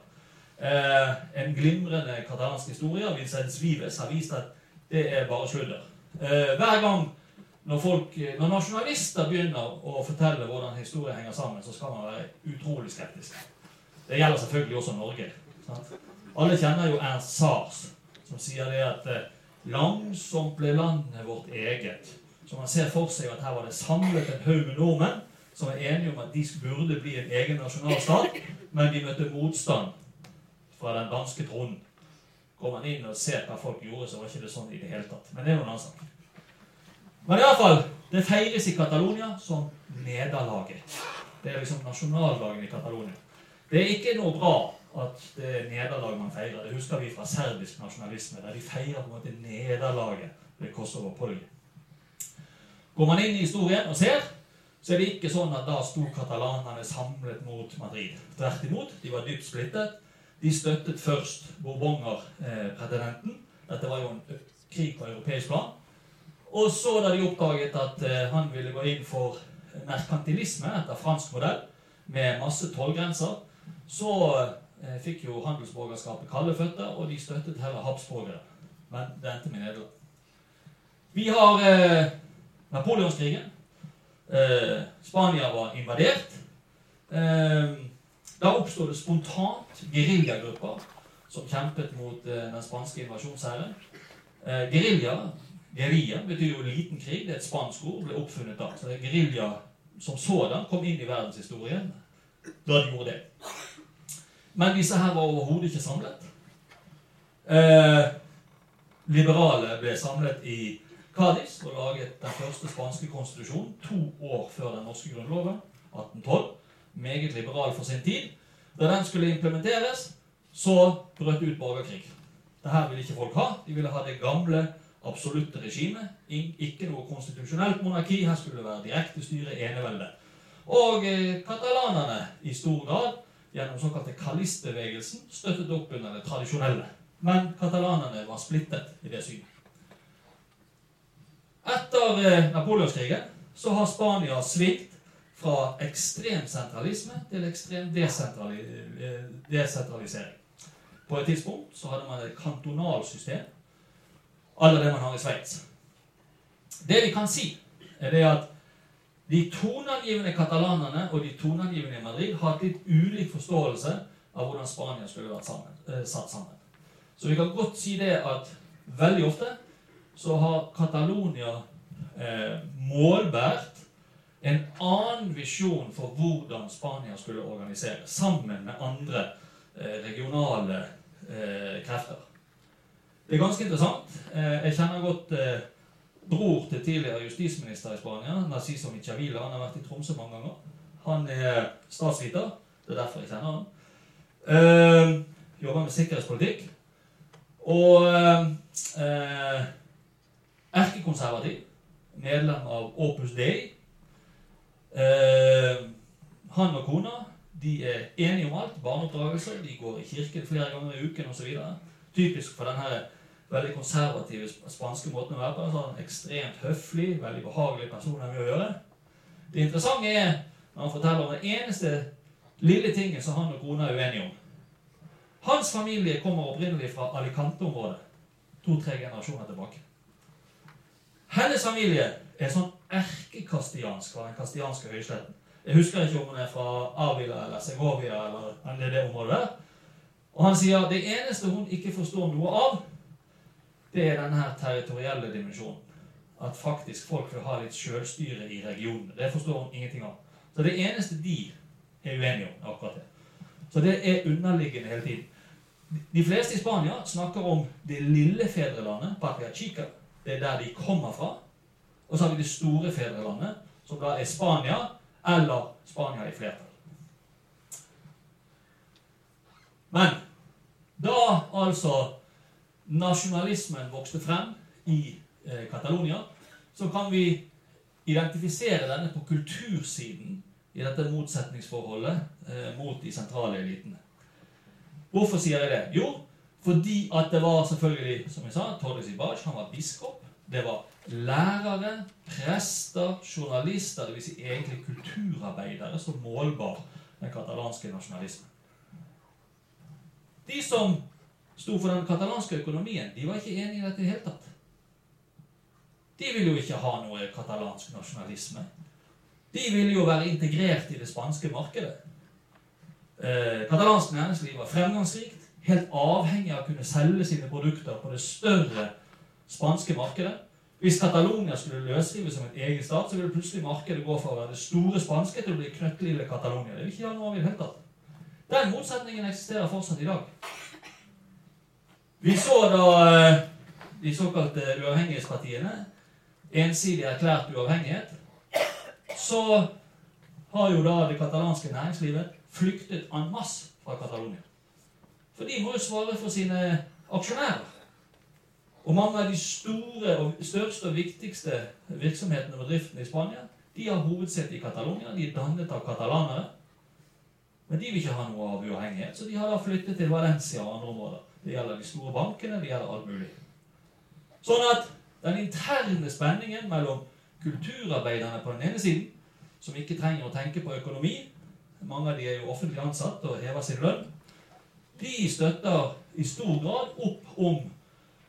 Eh, en glimrende katalansk historie av Vincent Vives har vist at det er bare sludder. Eh, hver gang når, folk, når nasjonalister begynner å fortelle hvordan historie henger sammen, så skal man være utrolig skeptisk. Det gjelder selvfølgelig også Norge. Sant? Alle kjenner jo Ernst Sars, som sier det at eh, langsomt ble landet vårt eget. Så man ser for seg at her var det samlet en haug med nordmenn som var enige om at de burde bli en egen nasjonalstat, men de møtte motstand fra den danske tronen. Går man inn og ser hva folk gjorde, så var ikke det sånn i det hele tatt. Men det er noen annen sak. Men i alle fall, det feires i Catalonia som nederlaget. Det er liksom nasjonaldagen i Catalonia. Det er ikke noe bra at det er nederlag man feirer. Det husker vi fra serbisk nasjonalisme, der de feirer på en måte nederlaget ved Kosovo-Polje. Går man inn i historien og ser, så er det ikke sånn at da sto katalanerne samlet mot Madrid. Tvert imot, de var dypt splittet. De støttet først Bourbonger-pretendenten. Dette var jo en krig på europeisk plan. Og så da de oppdaget at eh, han ville gå inn for merkantilisme etter fransk modell, med masse tollgrenser, så fikk jo handelsborgerskapet kalde føtter, og de støttet heller habsborgere. Men det endte med nederlag. Vi har eh, Napoleonskrigen. Eh, Spania var invadert. Eh, da oppstod det spontant geriljagrupper som kjempet mot eh, den spanske invasjonshæren. Eh, gerilja Gerilja betyr jo liten krig. Det er et spansk ord. ble oppfunnet da. Så er gerilja som sådan kom inn i verdenshistorien da de gjorde det. Men disse her var overhodet ikke samlet. Eh, liberale ble samlet i Cádiz og laget den første spanske konstitusjonen to år før den norske grunnloven, 1812 meget liberal for sin tid. Da den skulle implementeres, så brøt ut borgerkrig. Dette ville ikke folk ha. De ville ha det gamle, absolutte regimet. Ikke noe konstitusjonelt monarki. Her skulle det være direkte styre, enevelde. Og eh, katalanerne i stor grad, gjennom såkalte kalistbevegelsen, støttet opp under det tradisjonelle. Men katalanerne var splittet i det synet. Etter eh, napoleonskrigen så har Spania svikt fra ekstrem sentralisme til ekstrem desentrali desentralisering. På et tidspunkt så hadde man et kantonalsystem alle det man har i Sveits. Det vi kan si, er det at de toneangivende katalanerne og de toneangivende i Madrid har hatt litt ulik forståelse av hvordan Spania skulle vært sammen, eh, satt sammen. Så vi kan godt si det at veldig ofte så har Catalonia eh, målbært en annen visjon for hvordan Spania skulle organiseres, sammen med andre eh, regionale eh, krefter. Det er ganske interessant. Eh, jeg kjenner godt eh, bror til tidligere justisminister i Spania, Narciso Michavila. Han har vært i Tromsø mange ganger. Han er statsviter. Det er derfor jeg kjenner han. Uh, jobber med sikkerhetspolitikk. Og uh, erkekonservativ. Medlem av Opus Dei. Uh, han og kona de er enige om alt. Barneoppdragelse. De går i kirken flere ganger i uken osv. Typisk for denne veldig konservative spanske måten å være på. Sånn ekstremt høflig, veldig behagelig person å gjøre. Det interessante er når han forteller om den eneste lille tingen som han og kona er uenige om. Hans familie kommer opprinnelig fra Alicante-området. To-tre generasjoner tilbake. Hennes familie er sånn erkekastiansk fra den kastianske høysletten. Jeg husker ikke om hun er fra Avila eller Segovia eller det, det området der. Og han sier det eneste hun ikke forstår noe av, det er denne her territorielle dimensjonen. At faktisk folk vil ha litt sjølstyre i regionen. Det forstår hun ingenting av. Så det eneste de er uenige om, er akkurat det. Så det er underliggende hele tiden. De fleste i Spania snakker om det lille fedrelandet, Patria Chica. Det er der de kommer fra. Og så har vi det store fedrelandet, som da er Spania, eller Spania i flertall. Men da altså nasjonalismen vokste frem i eh, Catalonia, så kan vi identifisere denne på kultursiden i dette motsetningsforholdet eh, mot de sentrale elitene. Hvorfor sier jeg det? Jo, fordi at det var selvfølgelig, som jeg sa, Torres Ibaj, han var biskop. Det var lærere, prester, journalister, dvs. Si egentlig kulturarbeidere, som målbar den katalanske nasjonalismen. De som sto for den katalanske økonomien, de var ikke enige i dette i det hele tatt. De ville jo ikke ha noe katalansk nasjonalisme. De ville jo være integrert i det spanske markedet. Eh, katalansk næringsliv var fremgangsrikt, helt avhengig av å kunne selge sine produkter på det større spanske markedet. Hvis Catalonia skulle løsrives som en egen stat, så ville plutselig markedet gå fra å være det store spanske til å bli knøttlille Catalonia. Det vil ikke gjøre noe av i det hele tatt. Den motsetningen eksisterer fortsatt i dag. Vi så da eh, de såkalte uavhengighetspartiene ensidig erklært uavhengighet. Så har jo da det katalanske næringslivet flyktet en masse fra Catalonia. For de må jo svare for sine aksjonærer. Og mange av de store og største og viktigste virksomhetene og bedriftene i Spania de har hovedsete i Catalonia. De er dannet av katalanere. Men de vil ikke ha noe av uavhengighet, så de har da flyttet til Valencia og andre områder. Det gjelder de store bankene, det gjelder alt mulig. Sånn at den interne spenningen mellom kulturarbeiderne på den ene siden, som ikke trenger å tenke på økonomi Mange av de er jo offentlig ansatt og hever sin lønn. De støtter i stor grad opp om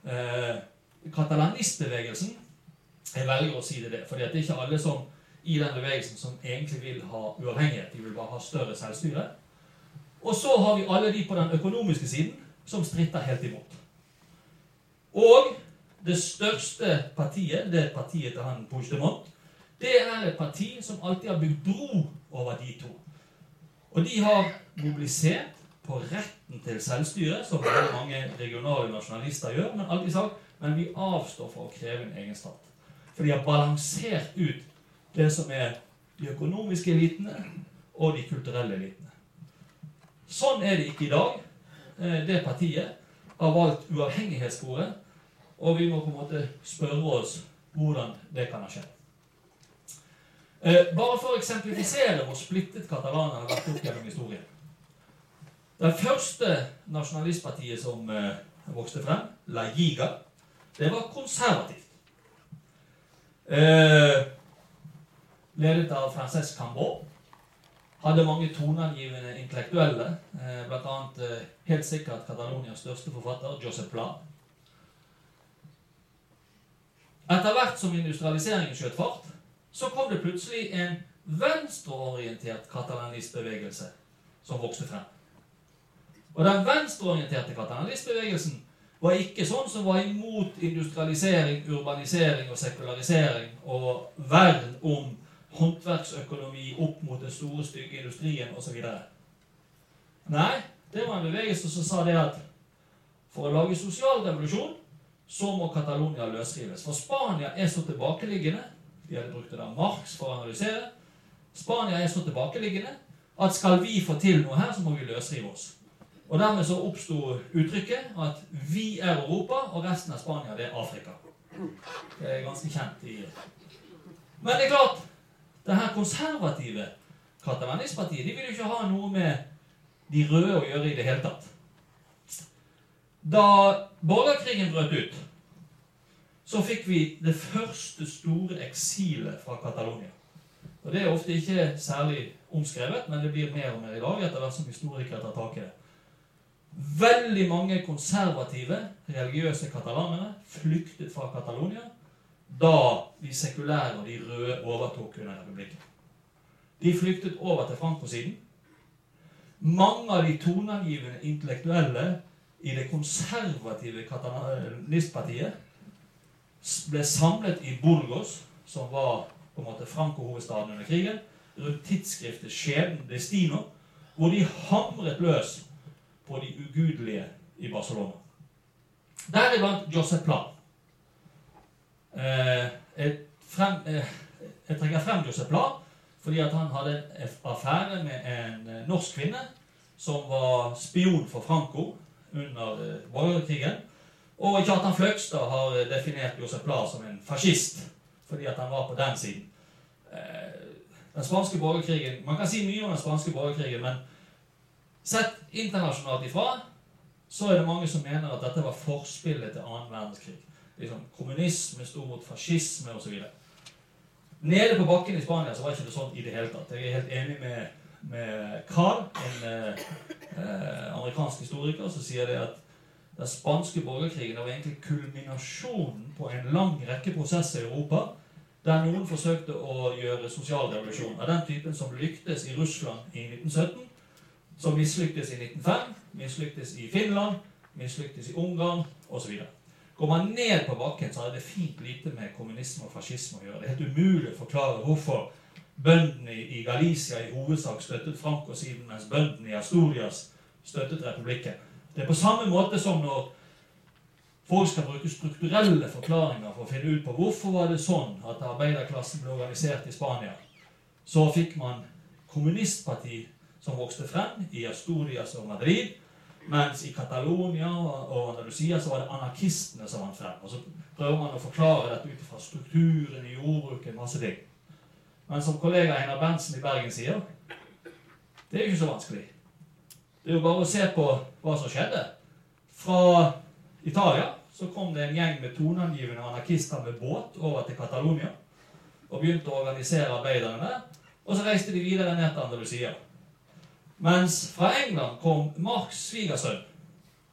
eh, katalanistbevegelsen. Jeg velger å si det, det for det er ikke alle som i den bevegelsen som egentlig vil ha uavhengighet. De vil bare ha større selvstyre. Og så har vi alle de på den økonomiske siden som stritter helt imot. Og det største partiet, det er partiet til han Puigdemont, det er et parti som alltid har bygd bro over de to. Og de har mobilisert på retten til selvstyre, som mange regionale nasjonalister gjør, men alltid sagt men vi avstår for å kreve en egen stat. For de har balansert ut det som er de økonomiske elitene og de kulturelle elitene. Sånn er det ikke i dag. Eh, det partiet har valgt uavhengighetssporet, og vi må på en måte spørre oss hvordan det kan ha skjedd. Eh, bare for å eksemplifisere hvor splittet katalanerne har vært opp gjennom historien. Det første nasjonalistpartiet som eh, vokste frem, La Giga, det var konservativt. ledet av Frances Cambon hadde mange toneangivende intellektuelle, eh, bl.a. Eh, helt sikkert Catalonias største forfatter, Joseph Pla. Etter hvert som industrialiseringen skjøt fart, så kom det plutselig en venstreorientert katalanistbevegelse som vokste frem. Og den venstreorienterte katalanistbevegelsen var ikke sånn som var imot industrialisering, urbanisering og sekularisering og vern om håndverksøkonomi opp mot den store, stygge industrien osv. Nei, det var en bevegelse som sa det at for å lage sosial revolusjon så må Catalonia løsrives. For Spania er så tilbakeliggende De hadde brukt det der Marx for å analysere. Spania er så tilbakeliggende at skal vi få til noe her, så må vi løsrive oss. Og Dermed så oppsto uttrykket at vi er Europa, og resten av Spania det er Afrika. Det er ganske kjent i Men det er klart, det her konservative katalanistpartiet de vil jo ikke ha noe med de røde å gjøre i det hele tatt. Da borgerkrigen brøt ut, så fikk vi det første store eksilet fra Catalonia. Og Det er ofte ikke særlig omskrevet, men det blir mer og mer i dag etter hvert som historikere tar tak i det. Veldig mange konservative, religiøse katalanere flyktet fra Catalonia da de sekulære og de røde overtok under republikken. De flyktet over til Franco-siden. Mange av de toneangivende intellektuelle i det konservative katalanistpartiet ble samlet i Burgos, som var på en måte Franco-hovedstaden under krigen, rundt tidsskriftet Skjebnen Destino, hvor de hamret løs på de ugudelige i Barcelona. Deriblant Josep Plan. Eh, eh, jeg trekker frem Josep Blad fordi at han hadde en affære med en eh, norsk kvinne som var spion for Franco under borgerkrigen. Og Kjartan Fløgstad har definert Josep Blad som en fascist fordi at han var på den siden. Den spanske borgerkrigen Man kan si mye om den spanske borgerkrigen, men Sett internasjonalt ifra så er det mange som mener at dette var forspillet til annen verdenskrig. Liksom, kommunisme sto mot fascisme osv. Nede på bakken i Spania så var ikke det sånn i det hele tatt. Jeg er helt enig med, med Carl, en eh, eh, amerikansk historiker, som sier det at den spanske borgerkrigen var egentlig kulminasjonen på en lang rekke prosesser i Europa der noen forsøkte å gjøre sosial revolusjon av den typen som lyktes i Russland i 1917 som mislyktes i 1905, mislyktes i Finland, mislyktes i Ungarn osv. Går man ned på bakken, så har det fint lite med kommunisme og fascisme å gjøre. Det er helt umulig å forklare hvorfor bøndene i Galicia i hovedsak støttet Franco-siden, mens bøndene i Asturias støttet republikken. Det er på samme måte som når folk skal bruke strukturelle forklaringer for å finne ut på hvorfor var det sånn at arbeiderklassen ble organisert i Spania. Så fikk man kommunistparti som vokste frem i Asturias og Madrid. Mens i Catalonia og Andalusia så var det anarkistene som vant frem. Og så prøver man å forklare dette ut fra strukturen i jordbruket. masse ting. Men som kollega Einar Berntsen i Bergen sier, det er jo ikke så vanskelig. Det er jo bare å se på hva som skjedde. Fra Italia så kom det en gjeng med toneangivende anarkister med båt over til Catalonia. Og begynte å organisere arbeiderne der. Og så reiste de videre ned til Andalusia. Mens fra England kom Marks svigersønn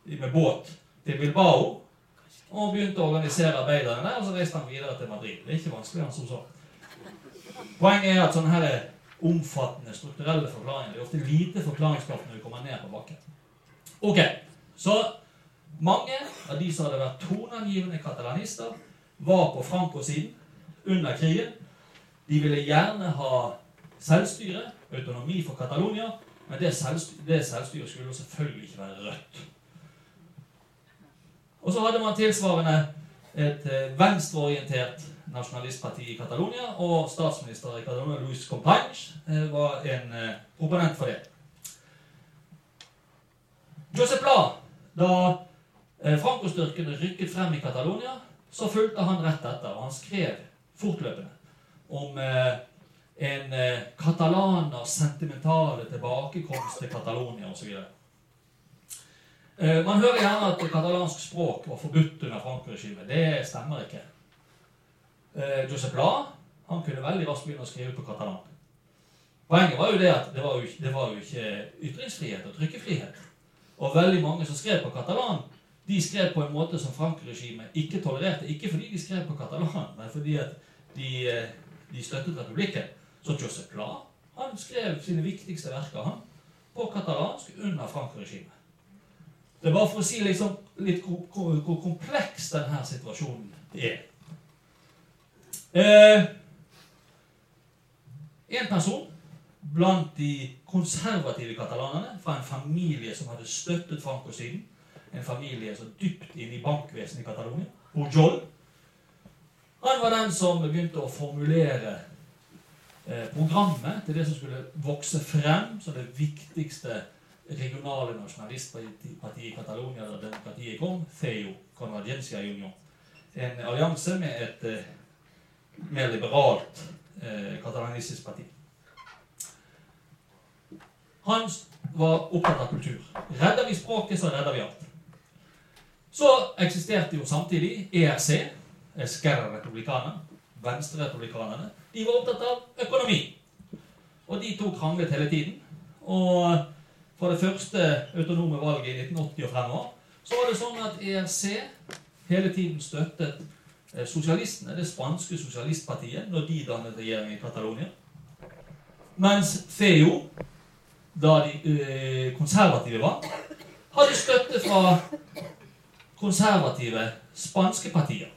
med båt til Bilbao og begynte å organisere arbeiderne der. Og så reiste han videre til Madrid. Det er ikke vanskeligere enn som så. Poenget er at sånne her omfattende strukturelle forklaringer det er ofte lite forklaringskraft når vi kommer ned på bakken. Ok, Så mange av de som hadde vært toneangivende katalanister, var på Franco-siden under krigen. De ville gjerne ha selvstyre, autonomi for Catalonia, men det, selvstyret, det selvstyret skulle selvfølgelig ikke være rødt. Og så hadde man tilsvarende et eh, venstreorientert nasjonalistparti i Catalonia, og statsminister i Catalonia, Luis Companys, eh, var en eh, proponent for det. Josep La, da Franco-styrkene rykket frem i Catalonia, så fulgte han rett etter, og han skrev fortløpende om en eh, katalaners sentimentale tilbakekomst til Catalonia osv. Eh, man hører gjerne at katalansk språk var forbudt under Franco-regimet. Det stemmer ikke. Eh, Josep La han kunne veldig raskt begynne å skrive på katalan. Poenget var jo det at det var jo, det var jo ikke ytringsfrihet og trykkefrihet. Og veldig mange som skrev på katalan, de skrev på en måte som Franco-regimet ikke tolererte. Ikke fordi de skrev på katalan, men fordi at de, eh, de støttet republikken. Så Josep Pla han skrev sine viktigste verker han, på katalansk under Franco-regimet. Det bare for å si liksom, litt hvor, hvor, kompleks denne situasjonen er. Eh, en person blant de konservative katalanerne fra en familie som hadde støttet Franco siden. En familie så dypt inne i bankvesenet i Catalonia. Pujol. Han var den som begynte å formulere programmet til det som skulle vokse frem som det viktigste regionale nasjonalistpartiet i Catalonia da demokratiet kom, FEO, Convergencia Union. En allianse med et eh, mer liberalt eh, katalanistisk parti. Han var opptatt av kultur. Redder vi språket, så redder vi alt. Så eksisterte jo samtidig ERC, Esquerra Republicana, Venstre-republikanerne. De var opptatt av økonomi. Og de to kranglet hele tiden. Og fra det første autonome valget i 1980 og fremover så var det sånn at ERC hele tiden støttet eh, sosialistene, det spanske sosialistpartiet, når de dannet regjering i Catalonia. Mens FEO, da de øh, konservative var, hadde støtte fra konservative spanske partier.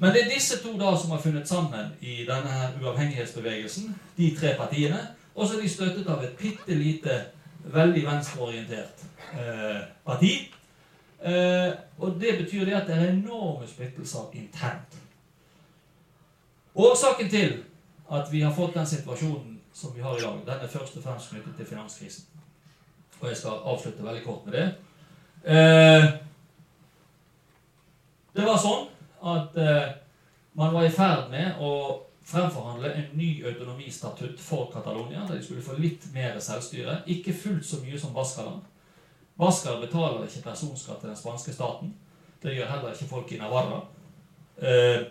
Men det er disse to da som har funnet sammen i denne her uavhengighetsbevegelsen, de tre partiene. Og så er de støttet av et bitte lite, veldig venstreorientert eh, parti. Eh, og det betyr det at det er enorme splittelser internt. Årsaken til at vi har fått den situasjonen som vi har i dag, den er først og fremst knyttet til finanskrisen. Og jeg skal avslutte veldig kort med det. Eh, det var sånn at eh, man var i ferd med å fremforhandle en ny autonomistatutt for Catalonia, der de skulle få litt mer selvstyre. Ikke fullt så mye som Baskaland. Baskar betaler ikke personskatt til den spanske staten. Det gjør heller ikke folk i Navarra. Eh,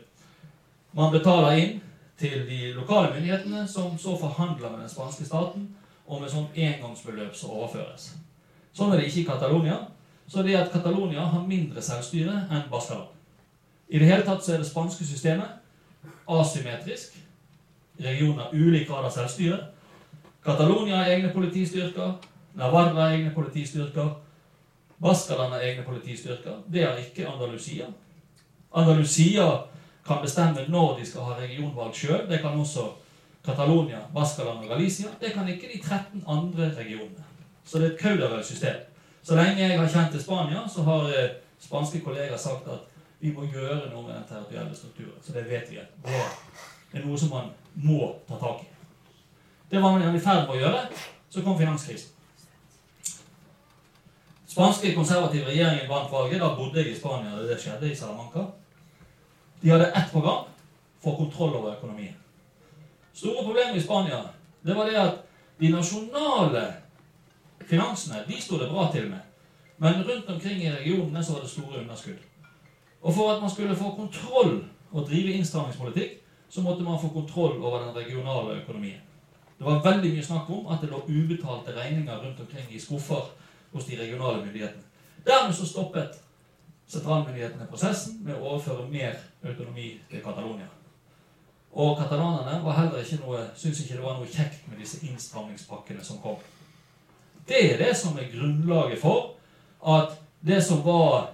man betaler inn til de lokale myndighetene, som så forhandler med den spanske staten, og med sånn engangsbeløp som overføres. Sånn er det ikke i Catalonia. Så det at Catalonia har mindre selvstyre enn Baskaland. I det hele tatt så er det spanske systemet asymmetrisk. Regioner ulik grad av selvstyre. Catalonia har egne politistyrker. Navarra har egne politistyrker. Baskaland har egne politistyrker. Det har ikke Andalusia. Andalusia kan bestemme når de skal ha regionvalg sjøl. Det kan også Catalonia, Baskaland og Galicia. Det kan ikke de 13 andre regionene. Så det er et kaudervelt system. Så lenge jeg har kjent til Spania, så har eh, spanske kollegaer sagt at vi må gjøre noe med den territorielle strukturen. Så det vet vi at det er noe som man må ta tak i. Det var man i ferd med å gjøre. Så kom finanskrisen. Spanske konservative regjeringen vant valget. Da bodde jeg i Spania da det skjedde, i Salamanca. De hadde ett program for kontroll over økonomien. Store problemer i Spania det var det at de nasjonale finansene de sto det bra til med. Men rundt omkring i regionene så var det store underskudd. Og for at man skulle få kontroll og drive innstrammingspolitikk, så måtte man få kontroll over den regionale økonomien. Det var veldig mye snakk om at det lå ubetalte regninger rundt omkring i skuffer hos de regionale myndighetene. Dermed så stoppet sentralmyndighetene prosessen med å overføre mer autonomi til Catalonia. Og katalanerne var heller ikke noe, syntes ikke det var noe kjekt med disse innstrammingspakkene som kom. Det er det som er grunnlaget for at det som var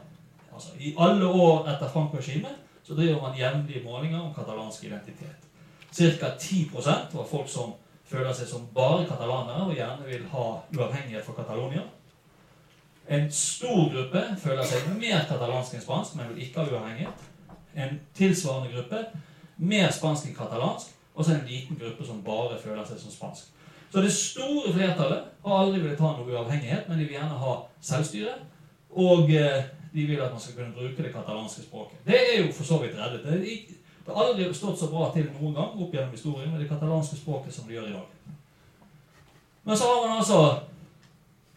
Altså, I alle år etter Franco-regimet så driver man jevnlige målinger om katalansk identitet. Ca. 10% var folk som føler seg som bare katalanere og gjerne vil ha uavhengighet for Catalonia. En stor gruppe føler seg mer katalansk enn spansk, men vil ikke ha uavhengighet. En tilsvarende gruppe mer spansk enn katalansk, og så en liten gruppe som bare føler seg som spansk. Så det store flertallet har aldri villet ha noe uavhengighet, men de vil gjerne ha selvstyre. Og eh, de vil at man skal kunne bruke det katalanske språket. Det er jo for så vidt reddet. Det, har aldri stått så bra til noen gang opp gjennom historien med det katalanske språket som det gjør i dag. Men så har man altså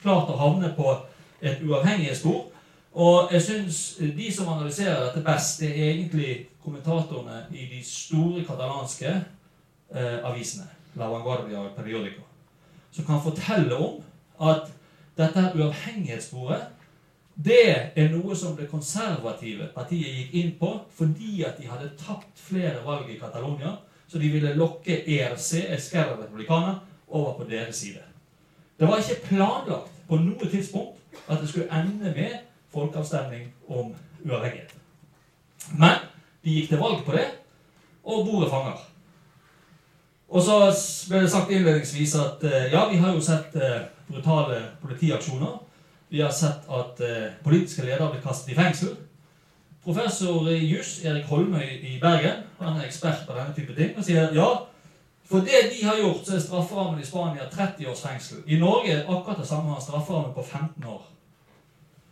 klart å havne på et uavhengighetsspor. Og jeg syns de som analyserer dette best, det er egentlig kommentatorene i de store katalanske eh, avisene. La Vanguardia Periodico. Som kan fortelle om at dette uavhengighetssporet det er noe som det konservative partiet gikk inn på fordi at de hadde tapt flere valg i Catalonia, så de ville lokke ERC, Esquerra Republicana, over på deres side. Det var ikke planlagt på noe tidspunkt at det skulle ende med folkeavstemning om uavhengighet. Men de gikk til valg på det, og bordet fanger. Og så ble det sagt innledningsvis at eh, ja, vi har jo sett eh, brutale politiaksjoner. Vi har sett at eh, politiske ledere blir kastet i fengsel. Professor i juss Erik Holmøy i Bergen han er ekspert på denne type ting og sier ja, for det de har gjort, så er strafferammen i Spania 30 års fengsel. I Norge er akkurat det samme strafferamme på 15 år.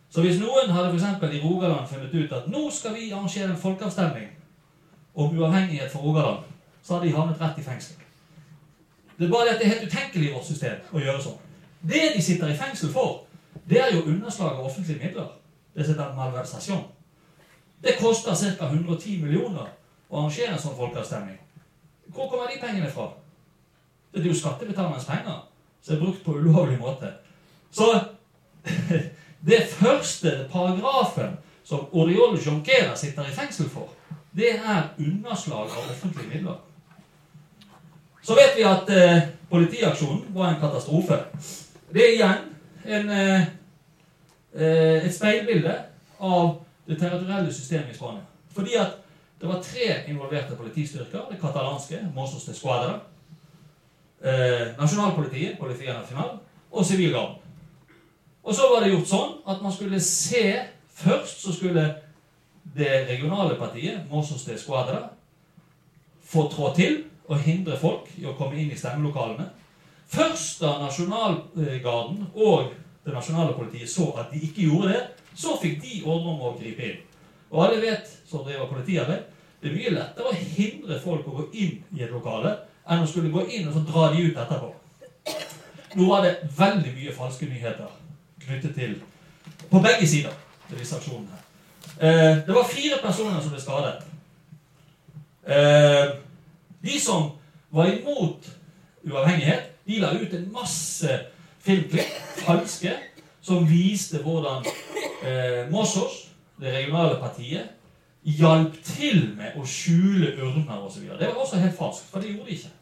Så hvis noen hadde eksempel i Rogaland funnet ut at nå skal vi arrangere en folkeavstemning om uavhengighet for Rogaland, så hadde de havnet rett i fengsel. Det er bare det at det er helt utenkelig i vårt system å gjøre sånn. Det de sitter i fengsel for, det er jo underslag av offentlige midler. Det heter malversasjon. Det koster ca. 110 millioner å arrangere en sånn folkeavstemning. Hvor kommer de pengene fra? Det er jo skattebetalernes penger som er brukt på ulovlig måte. Så det første paragrafen som Oriol Junquera sitter i fengsel for, det er underslag av offentlige midler. Så vet vi at eh, politiaksjonen var en katastrofe. Det er igjen en, eh et speilbilde av det territorielle systemet i Spania. Fordi at det var tre involverte politistyrker. Det katalanske, Mossos de Squadra, eh, nasjonalpolitiet, Politia Nacional, og sivilgarden. Og så var det gjort sånn at man skulle se Først så skulle det regionale partiet, Mossos de Squadra, få trå til og hindre folk i å komme inn i stemmelokalene. Først da nasjonalgarden og det nasjonale politiet så at de ikke gjorde det, så fikk de ordre om å gripe inn. Og alle vet som driver politiarbeid, det er mye lettere å hindre folk å gå inn i et lokale enn å skulle gå inn og så dra de ut etterpå. Nå var det veldig mye falske nyheter knyttet til på begge sider til disse aksjonene. Eh, det var fire personer som ble skadet. Eh, de som var imot uavhengighet, de la ut en masse filmklipp, falske, som viste hvordan eh, Mossos det regionale partiet, hjalp til med å skjule urner osv. Det var også helt falskt, for det gjorde de ikke.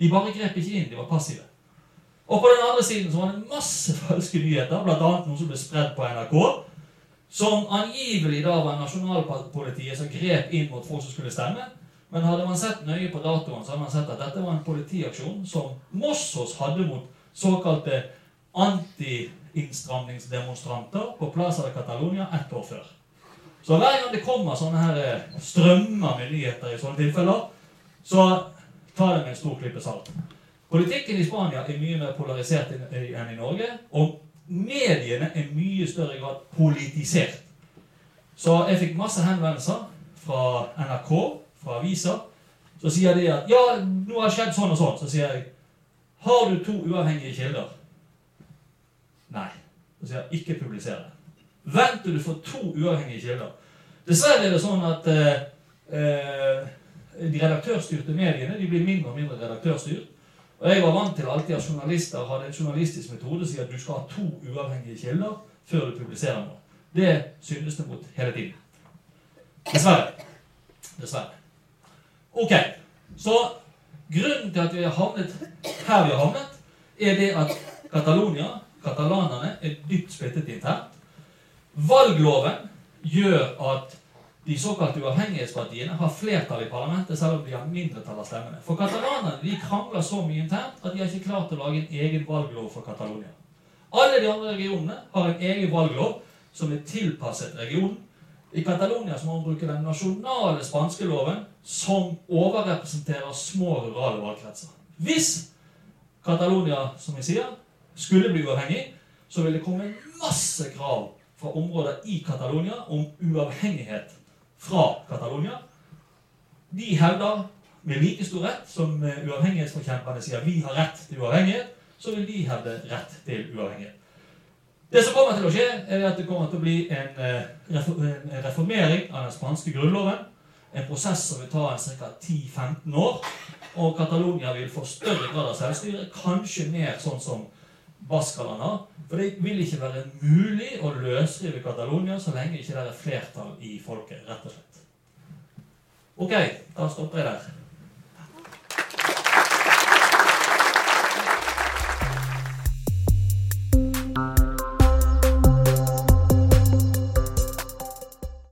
De bare grep ikke inn, de var passive. Og på den andre siden så var det masse falske nyheter, bl.a. noe som ble spredd på NRK, som angivelig da var nasjonalpolitiet som grep inn mot folk som skulle stemme. Men hadde man sett nøye på datoen, så hadde man sett at dette var en politiaksjon som Mossos hadde mot såkalte anti-innstramningsdemonstranter på Plaza de Catalonia ett år før. Så hver gang det kommer sånne her eh, strømmer med nyheter i sånne tilfeller, så tar det med en stor klype salt. Politikken i Spania er mye mer polarisert enn i Norge, og mediene er mye større grad politisert. Så jeg fikk masse henvendelser fra NRK, fra aviser, så sier de at ja, nå har det skjedd sånn og sånn. Så sier jeg har du to uavhengige kilder? Nei. Så sier ikke publiser det. Vent til du får to uavhengige kilder. Dessverre er det sånn at eh, eh, de redaktørstyrte mediene de blir mindre og mindre redaktørstyrt. Og Jeg var vant til alltid at journalister hadde en journalistisk metode som sier at du skal ha to uavhengige kilder før du publiserer noe. Det synes det mot hele tiden. Dessverre. Dessverre. Ok, så grunnen til at vi har havnet her vi har havnet, er det at Catalonia, katalanerne, er dypt splittet internt. Valgloven gjør at de såkalte uavhengighetspartiene har flertall i parlamentet, selv om de har mindretall av stemmene. For katalanerne de krangler så mye internt at de har ikke klart å lage en egen valglov for Catalonia. Alle de andre regionene har en egen valglov som er tilpasset regionen. I Catalonia må man bruke den nasjonale spanske loven som overrepresenterer små rurale valgkretser. Hvis Catalonia, som vi sier, skulle bli uavhengig, så vil det komme masse krav fra områder i Catalonia om uavhengighet fra Catalonia. De hevder med like stor rett som uavhengighetsforkjemperne sier vi har rett til uavhengighet, så vil de hevde rett til uavhengighet. Det som kommer til å skje, er at det kommer til å bli en, eh, reformering av den spanske grunnloven. En prosess som vil ta ca. 10-15 år. Og Catalonia vil få større grad av selvstyre, kanskje mer sånn som Har. For det vil ikke være mulig å løsrive Catalonia så lenge ikke det er flertall i folket, rett og slett. Ok, da stopper jeg der.